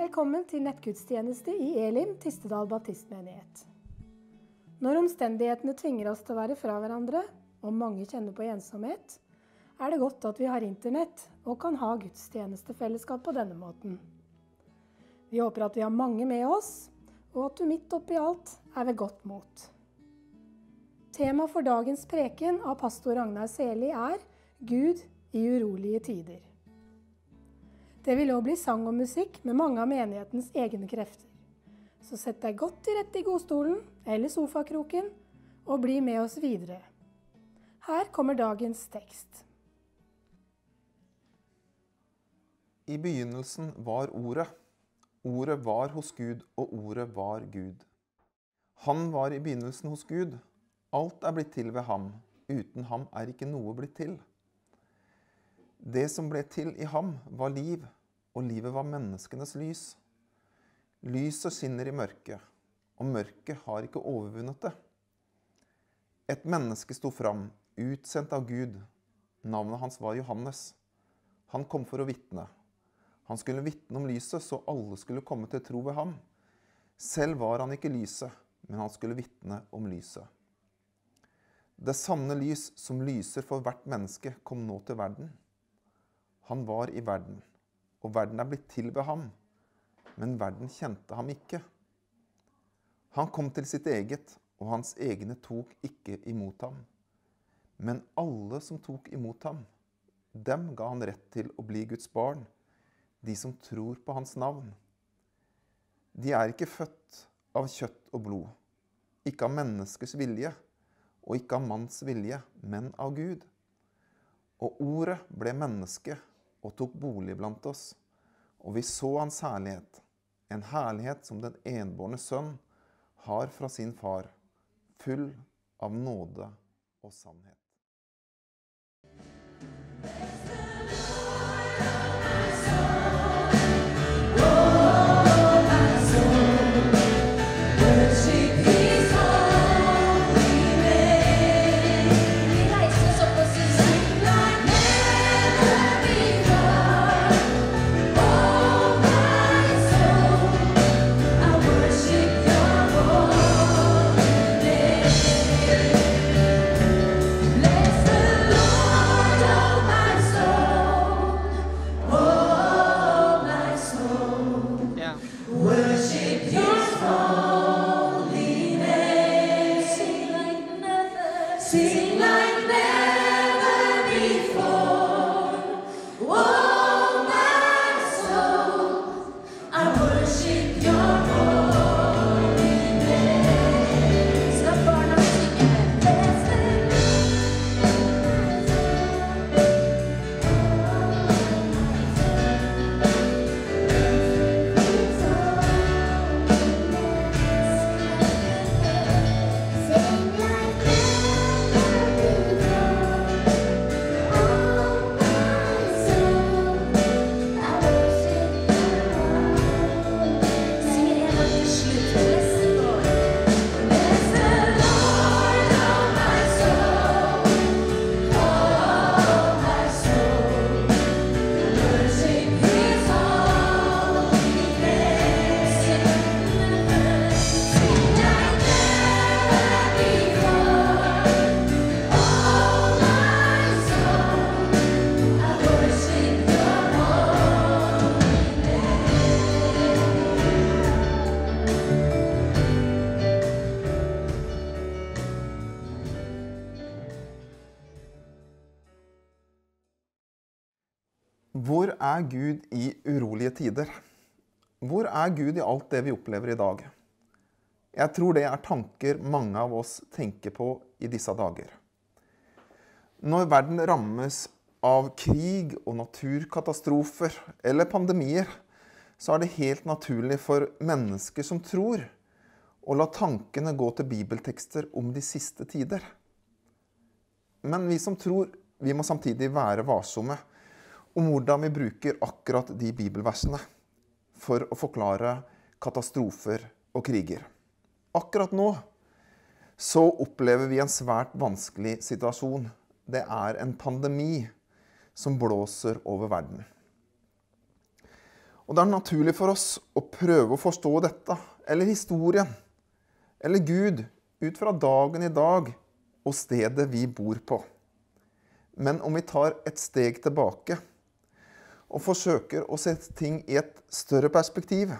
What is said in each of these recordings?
Velkommen til nettgudstjeneste i Elim, Tistedal baptistmenighet. Når omstendighetene tvinger oss til å være fra hverandre, og mange kjenner på ensomhet, er det godt at vi har internett og kan ha gudstjenestefellesskap på denne måten. Vi håper at vi har mange med oss, og at du midt oppi alt er ved godt mot. Tema for dagens preken av pastor Ragnar Seli er Gud i urolige tider. Det vil òg bli sang og musikk med mange av menighetens egne krefter. Så sett deg godt til rette i godstolen eller sofakroken, og bli med oss videre. Her kommer dagens tekst. I begynnelsen var Ordet. Ordet var hos Gud, og Ordet var Gud. Han var i begynnelsen hos Gud. Alt er blitt til ved ham. Uten ham er ikke noe blitt til. Det som ble til i ham, var liv, og livet var menneskenes lys. Lyset skinner i mørket, og mørket har ikke overvunnet det. Et menneske sto fram, utsendt av Gud. Navnet hans var Johannes. Han kom for å vitne. Han skulle vitne om lyset, så alle skulle komme til tro ved ham. Selv var han ikke lyset, men han skulle vitne om lyset. Det sanne lys som lyser for hvert menneske, kom nå til verden. Han var i verden, og verden er blitt til ved ham, men verden kjente ham ikke. Han kom til sitt eget, og hans egne tok ikke imot ham. Men alle som tok imot ham, dem ga han rett til å bli Guds barn, de som tror på hans navn. De er ikke født av kjøtt og blod, ikke av menneskers vilje, og ikke av manns vilje, men av Gud. Og ordet ble menneske og tok bolig blant oss. Og vi så hans herlighet, en herlighet som den enbårne sønn har fra sin far, full av nåde og sannhet. Er Gud i urolige tider? Hvor er Gud i alt det vi opplever i dag? Jeg tror det er tanker mange av oss tenker på i disse dager. Når verden rammes av krig og naturkatastrofer eller pandemier, så er det helt naturlig for mennesker som tror, å la tankene gå til bibeltekster om de siste tider. Men vi som tror, vi må samtidig være varsomme om hvordan vi bruker akkurat de bibelversene for å forklare katastrofer og kriger. Akkurat nå så opplever vi en svært vanskelig situasjon. Det er en pandemi som blåser over verden. Og det er naturlig for oss å prøve å forstå dette, eller historien, eller Gud, ut fra dagen i dag og stedet vi bor på. Men om vi tar et steg tilbake og forsøker å se ting i et større perspektiv,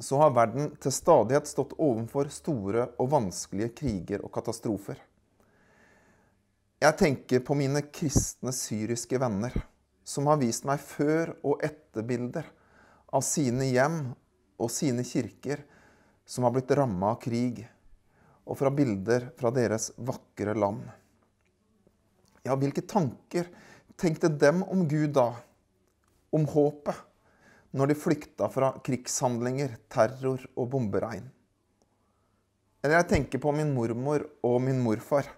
så har verden til stadighet stått overfor store og vanskelige kriger og katastrofer. Jeg tenker på mine kristne syriske venner, som har vist meg før- og etterbilder av sine hjem og sine kirker som har blitt ramma av krig, og fra bilder fra deres vakre land. Ja, hvilke tanker tenkte dem om Gud da? Om håpet? Når de flykta fra krigshandlinger, terror og bomberegn? Eller jeg tenker på min mormor og min morfar,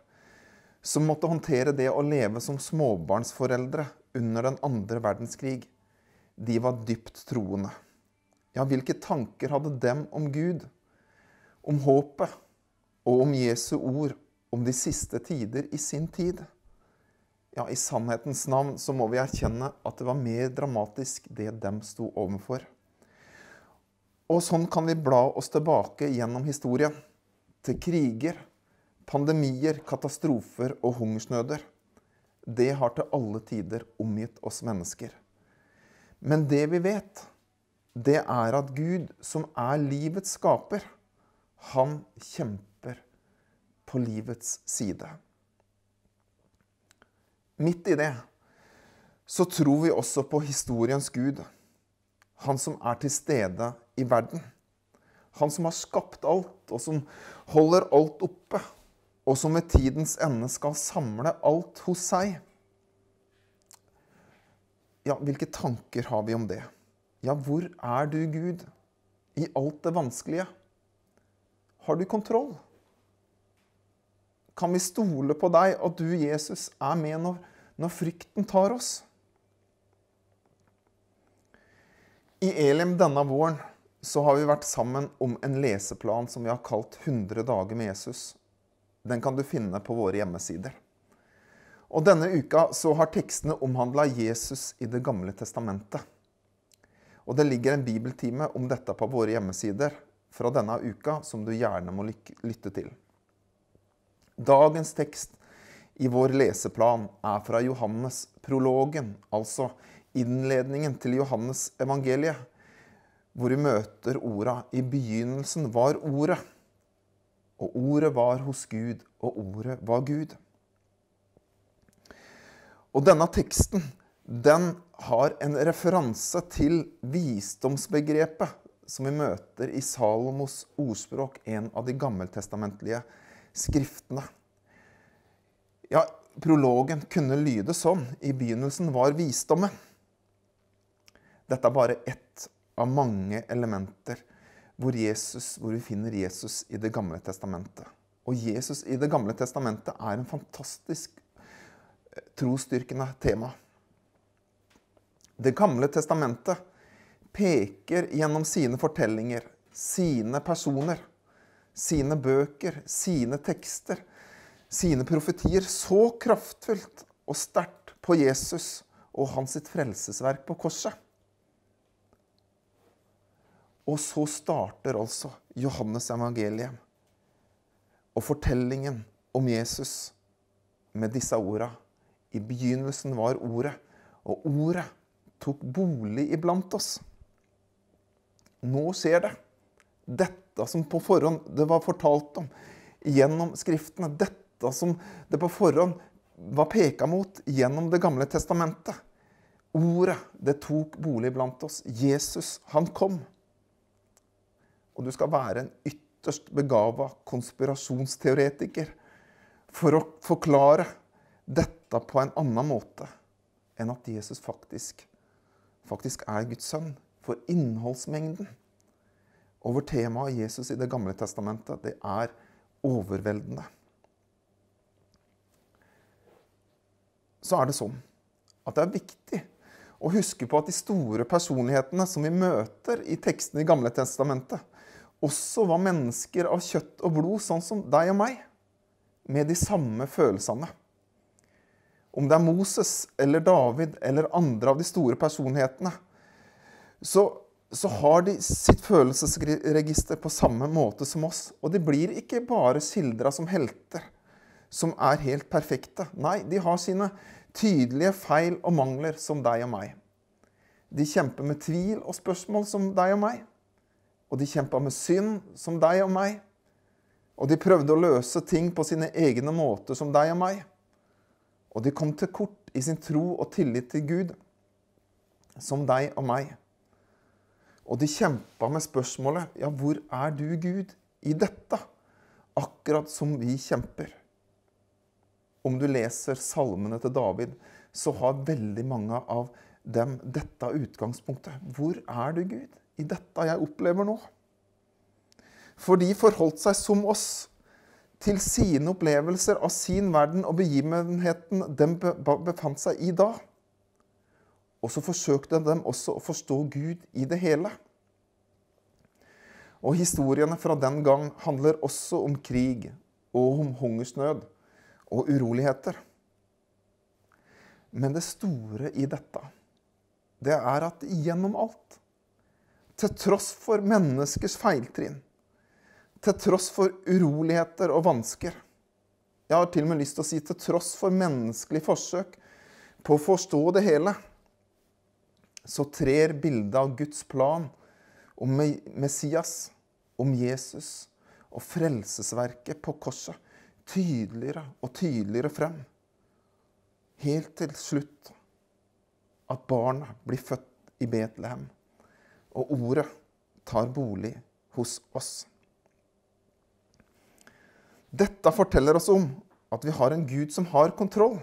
som måtte håndtere det å leve som småbarnsforeldre under den andre verdenskrig. De var dypt troende. Ja, hvilke tanker hadde dem om Gud? Om håpet? Og om Jesu ord om de siste tider i sin tid? Ja, i sannhetens navn så må vi erkjenne at det var mer dramatisk det dem sto overfor. Og sånn kan vi bla oss tilbake gjennom historien. Til kriger, pandemier, katastrofer og hungersnøder. Det har til alle tider omgitt oss mennesker. Men det vi vet, det er at Gud, som er livets skaper, han kjemper på livets side. Midt i det så tror vi også på historiens Gud. Han som er til stede i verden. Han som har skapt alt, og som holder alt oppe. Og som ved tidens ende skal samle alt hos seg. Ja, hvilke tanker har vi om det? Ja, hvor er du, Gud, i alt det vanskelige? Har du kontroll? Kan vi stole på deg, at du, Jesus, er med når når frykten tar oss. I Elim denne våren så har vi vært sammen om en leseplan som vi har kalt 100 dager med Jesus. Den kan du finne på våre hjemmesider. Og Denne uka så har tekstene omhandla Jesus i Det gamle testamentet. Og Det ligger en bibeltime om dette på våre hjemmesider fra denne uka som du gjerne må lytte til. Dagens tekst i vår leseplan er fra Johannes-prologen, altså innledningen til Johannes evangeliet, hvor vi møter orda 'I begynnelsen var Ordet', og Ordet var hos Gud, og Ordet var Gud. Og denne teksten den har en referanse til visdomsbegrepet som vi møter i Salomos ordspråk, en av de gammeltestamentlige skriftene. Ja, prologen kunne lyde sånn. I begynnelsen var visdommen. Dette er bare ett av mange elementer hvor, Jesus, hvor vi finner Jesus i Det gamle testamentet. Og Jesus i Det gamle testamentet er en fantastisk eh, trosstyrkende tema. Det gamle testamentet peker gjennom sine fortellinger, sine personer, sine bøker, sine tekster sine profetier så kraftfullt og sterkt på Jesus og hans sitt frelsesverk på korset. Og så starter altså Johannes evangeliet og fortellingen om Jesus med disse orda. I begynnelsen var Ordet, og Ordet tok bolig iblant oss. Nå skjer det. Dette som på forhånd det var fortalt om gjennom Skriftene. Dette dette som det på forhånd var peka mot gjennom Det gamle testamentet. Ordet, det tok bolig blant oss. Jesus, han kom. Og du skal være en ytterst begava konspirasjonsteoretiker for å forklare dette på en annen måte enn at Jesus faktisk, faktisk er Guds sønn. For innholdsmengden over temaet Jesus i Det gamle testamentet, det er overveldende. Så er det sånn at det er viktig å huske på at de store personlighetene som vi møter i tekstene i Gamle testamentet, også var mennesker av kjøtt og blod, sånn som deg og meg, med de samme følelsene. Om det er Moses eller David eller andre av de store personlighetene, så, så har de sitt følelsesregister på samme måte som oss. Og de blir ikke bare skildra som helter som er helt perfekte. Nei, de har sine tydelige feil og mangler som deg og meg. De kjemper med tvil og spørsmål som deg og meg. Og de kjempa med synd som deg og meg. Og de prøvde å løse ting på sine egne måter som deg og meg. Og de kom til kort i sin tro og tillit til Gud som deg og meg. Og de kjempa med spørsmålet ja, hvor er du, Gud, i dette? Akkurat som vi kjemper. Om du leser salmene til David, så har veldig mange av dem dette utgangspunktet. Hvor er du, Gud, i dette jeg opplever nå? For de forholdt seg som oss til sine opplevelser av sin verden og begivenheten de befant seg i da. Og så forsøkte de også å forstå Gud i det hele. Og historiene fra den gang handler også om krig og om hungersnød og uroligheter. Men det store i dette, det er at gjennom alt, til tross for menneskers feiltrinn, til tross for uroligheter og vansker Jeg har til og med lyst til å si til tross for menneskelige forsøk på å forstå det hele, så trer bildet av Guds plan om Messias, om Jesus og frelsesverket på korset tydeligere og tydeligere frem. Helt til slutt at barnet blir født i Betlehem, og ordet tar bolig hos oss. Dette forteller oss om at vi har en Gud som har kontroll.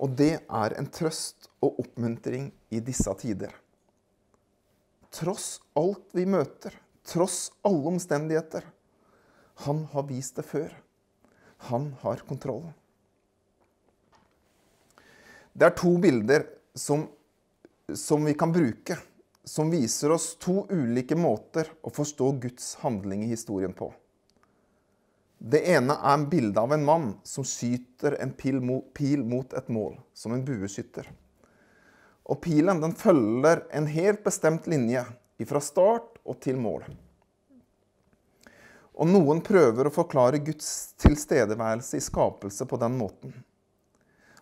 Og det er en trøst og oppmuntring i disse tider. Tross alt vi møter, tross alle omstendigheter, han har vist det før. Han har kontroll. Det er to bilder som, som, vi kan bruke, som viser oss to ulike måter å forstå Guds handling i historien på. Det ene er en bilde av en mann som skyter en pil mot, pil mot et mål, som en bueskytter. Og pilen følger en helt bestemt linje fra start og til mål. Og noen prøver å forklare Guds tilstedeværelse i skapelse på den måten.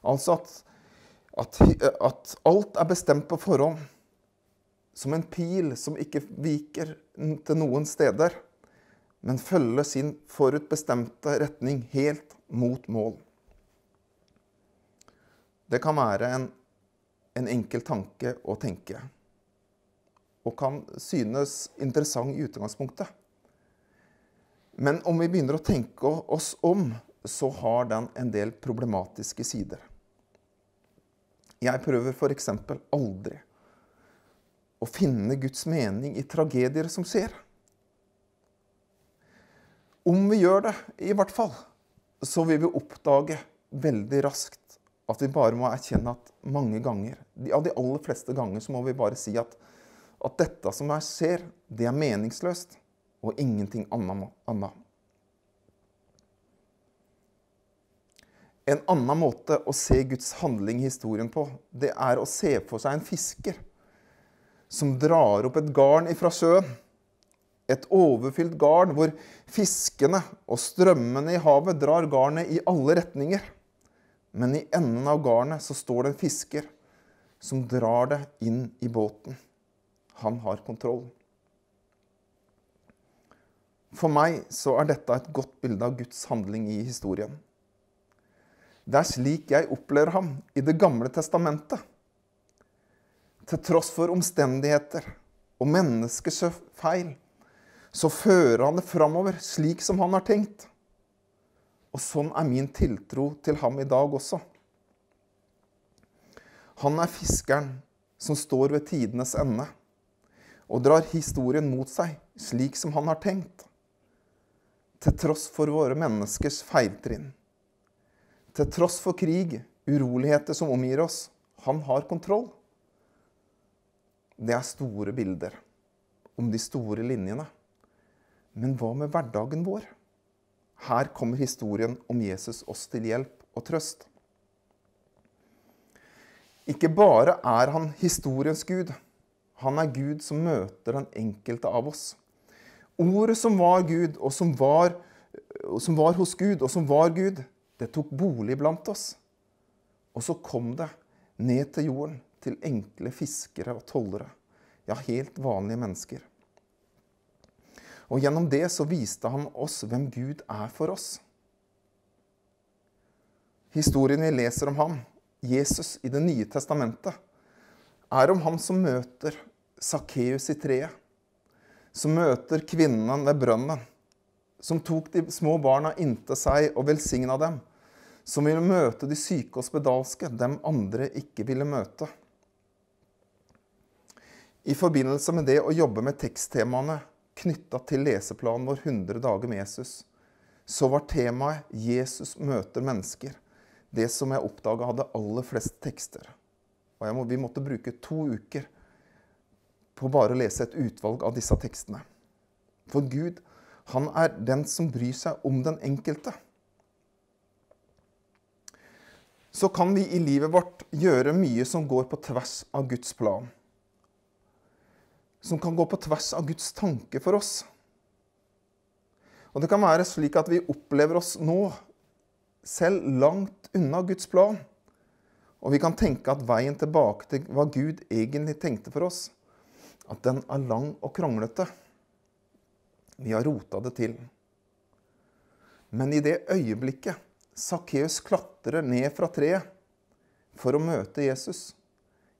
Altså at, at, at alt er bestemt på forhånd. Som en pil som ikke viker til noen steder, men følger sin forutbestemte retning helt mot mål. Det kan være en, en enkel tanke å tenke, og kan synes interessant i utgangspunktet. Men om vi begynner å tenke oss om, så har den en del problematiske sider. Jeg prøver f.eks. aldri å finne Guds mening i tragedier som skjer. Om vi gjør det, i hvert fall, så vil vi oppdage veldig raskt at vi bare må erkjenne at mange ganger, av de aller fleste ganger, så må vi bare si at, at dette som her skjer, det er meningsløst og ingenting annet. En annen måte å se Guds handling i historien på, det er å se for seg en fisker som drar opp et garn ifra sjøen. Et overfylt garn hvor fiskene og strømmene i havet drar garnet i alle retninger. Men i enden av garnet så står det en fisker som drar det inn i båten. Han har kontroll. For meg så er dette et godt bilde av Guds handling i historien. Det er slik jeg opplever ham i Det gamle testamentet. Til tross for omstendigheter og menneskers feil, så fører han det framover slik som han har tenkt. Og sånn er min tiltro til ham i dag også. Han er fiskeren som står ved tidenes ende og drar historien mot seg slik som han har tenkt til tross for våre menneskers feiltrinn. Til tross for krig, uroligheter som omgir oss. Han har kontroll. Det er store bilder om de store linjene. Men hva med hverdagen vår? Her kommer historien om Jesus oss til hjelp og trøst. Ikke bare er han historiens gud, Han er Gud som møter den enkelte av oss. Ordet som var Gud, og som var, som var hos Gud, og som var Gud, det tok bolig blant oss. Og så kom det ned til jorden, til enkle fiskere og tollere. Ja, helt vanlige mennesker. Og gjennom det så viste han oss hvem Gud er for oss. Historien vi leser om ham, Jesus i Det nye testamentet, er om ham som møter Sakkeus i treet. Som møter kvinnen ved brønnen. Som tok de små barna inntil seg og velsigna dem. Som ville møte de syke og spedalske, dem andre ikke ville møte. I forbindelse med det å jobbe med teksttemaene knytta til leseplanen vår 100 dager med Jesus, så var temaet 'Jesus møter mennesker' det som jeg oppdaga hadde aller flest tekster. Og må, vi måtte bruke to uker på bare å lese et utvalg av disse tekstene. For Gud, han er den som bryr seg om den enkelte. Så kan vi i livet vårt gjøre mye som går på tvers av Guds plan. Som kan gå på tvers av Guds tanke for oss. Og det kan være slik at vi opplever oss nå selv langt unna Guds plan. Og vi kan tenke at veien tilbake til hva Gud egentlig tenkte for oss, at den er lang og kronglete. Vi har rota det til. Men i det øyeblikket Sakkeus klatrer ned fra treet for å møte Jesus,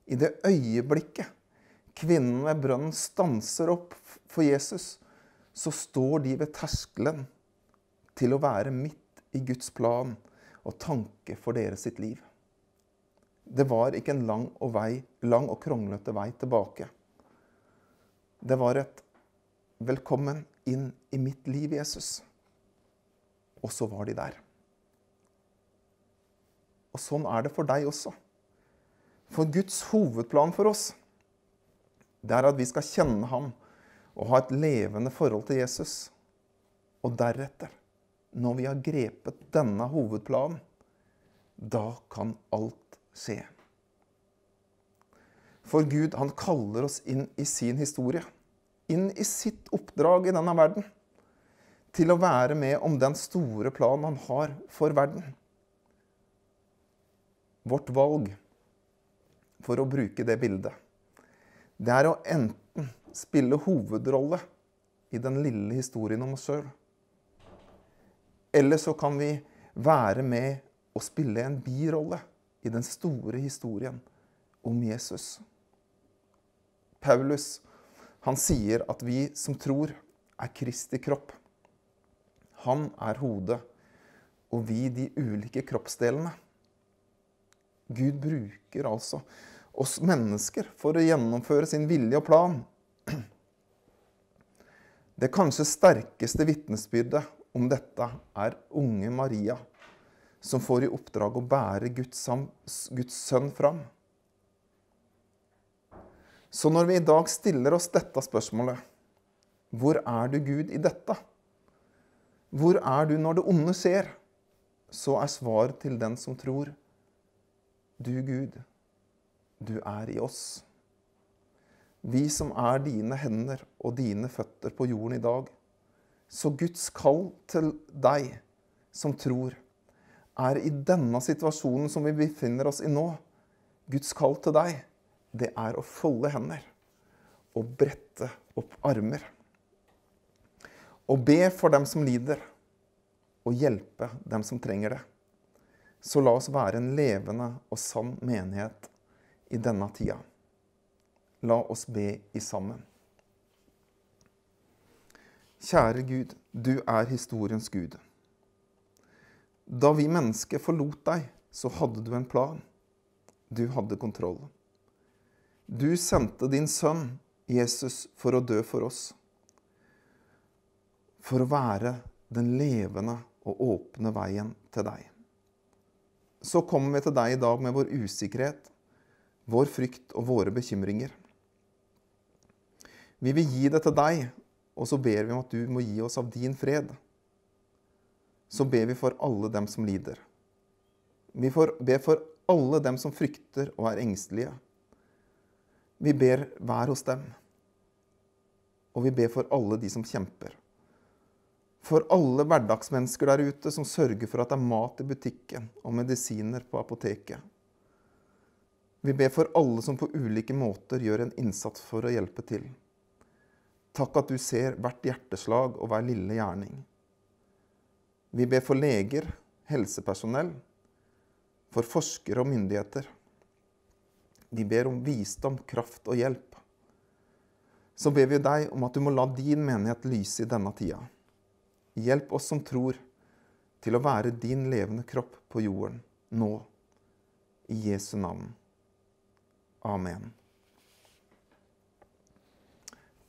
i det øyeblikket kvinnen ved brønnen stanser opp for Jesus, så står de ved terskelen til å være midt i Guds plan og tanke for deres sitt liv. Det var ikke en lang og, vei, lang og kronglete vei tilbake. Det var et 'velkommen inn i mitt liv, Jesus'. Og så var de der. Og sånn er det for deg også. For Guds hovedplan for oss, det er at vi skal kjenne ham og ha et levende forhold til Jesus. Og deretter når vi har grepet denne hovedplanen, da kan alt skje. For Gud, han kaller oss inn i sin historie. Inn i sitt oppdrag i denne verden. Til å være med om den store planen han har for verden. Vårt valg, for å bruke det bildet, det er å enten spille hovedrolle i den lille historien om oss sjøl, eller så kan vi være med og spille en birolle i den store historien om Jesus. Paulus han sier at vi som tror, er Kristi kropp. Han er hodet, og vi de ulike kroppsdelene. Gud bruker altså oss mennesker for å gjennomføre sin vilje og plan. Det kanskje sterkeste vitnesbyrdet om dette er unge Maria, som får i oppdrag å bære Guds, Guds sønn fram. Så når vi i dag stiller oss dette spørsmålet Hvor er du, Gud, i dette? Hvor er du når det onde skjer? Så er svar til den som tror Du, Gud, du er i oss. Vi som er dine hender og dine føtter på jorden i dag, så Guds kall til deg som tror, er i denne situasjonen som vi befinner oss i nå. Guds kall til deg, det er å folde hender og brette opp armer. Og be for dem som lider, og hjelpe dem som trenger det. Så la oss være en levende og sann menighet i denne tida. La oss be i sammen. Kjære Gud, du er historiens Gud. Da vi mennesker forlot deg, så hadde du en plan. Du hadde kontroll. Du sendte din sønn, Jesus, for å dø for oss. For å være den levende og åpne veien til deg. Så kommer vi til deg i dag med vår usikkerhet, vår frykt og våre bekymringer. Vi vil gi det til deg og så ber vi om at du må gi oss av din fred. Så ber vi for alle dem som lider. Vi ber for alle dem som frykter og er engstelige. Vi ber hver hos dem. Og vi ber for alle de som kjemper. For alle hverdagsmennesker der ute som sørger for at det er mat i butikken og medisiner på apoteket. Vi ber for alle som på ulike måter gjør en innsats for å hjelpe til. Takk at du ser hvert hjerteslag og hver lille gjerning. Vi ber for leger, helsepersonell, for forskere og myndigheter. Vi ber om visdom, kraft og hjelp. Så ber vi deg om at du må la din menighet lyse i denne tida. Hjelp oss som tror, til å være din levende kropp på jorden nå. I Jesu navn. Amen.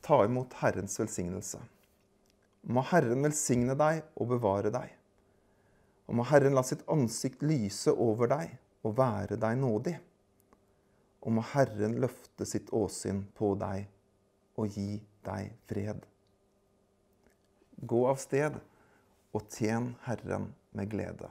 Ta imot Herrens velsignelse. Må Herren velsigne deg og bevare deg. Og må Herren la sitt ansikt lyse over deg og være deg nådig. Og må Herren løfte sitt åsyn på deg og gi deg fred. Gå av sted og tjen Herren med glede.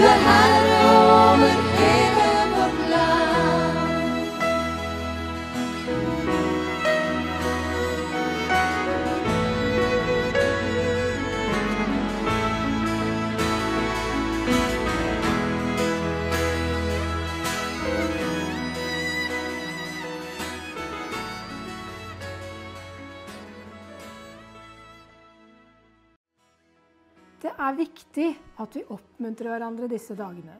the high Herre över viktig at vi oppmuntrer hverandre disse dagene.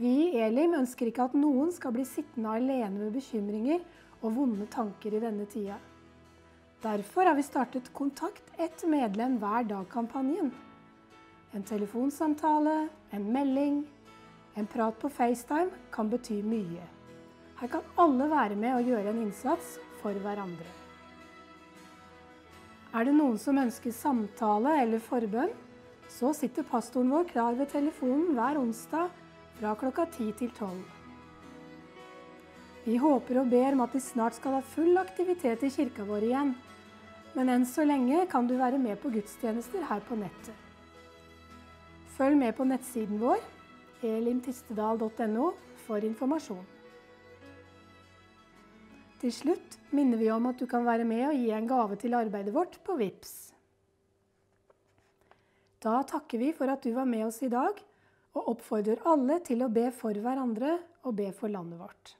Vi i Elim ønsker ikke at noen skal bli sittende alene med bekymringer og vonde tanker i denne tida. Derfor har vi startet Kontakt ett medlem hver dag-kampanjen. En telefonsamtale, en melding, en prat på FaceTime kan bety mye. Her kan alle være med og gjøre en innsats for hverandre. Er det noen som ønsker samtale eller forbønn, så sitter pastoren vår klar ved telefonen hver onsdag fra klokka 10 til 12. Vi håper og ber om at vi snart skal ha full aktivitet i kirka vår igjen. Men enn så lenge kan du være med på gudstjenester her på nettet. Følg med på nettsiden vår, elimtistedal.no, for informasjon. Til slutt minner vi om at du kan være med og gi en gave til arbeidet vårt på VIPS. Da takker vi for at du var med oss i dag, og oppfordrer alle til å be for hverandre og be for landet vårt.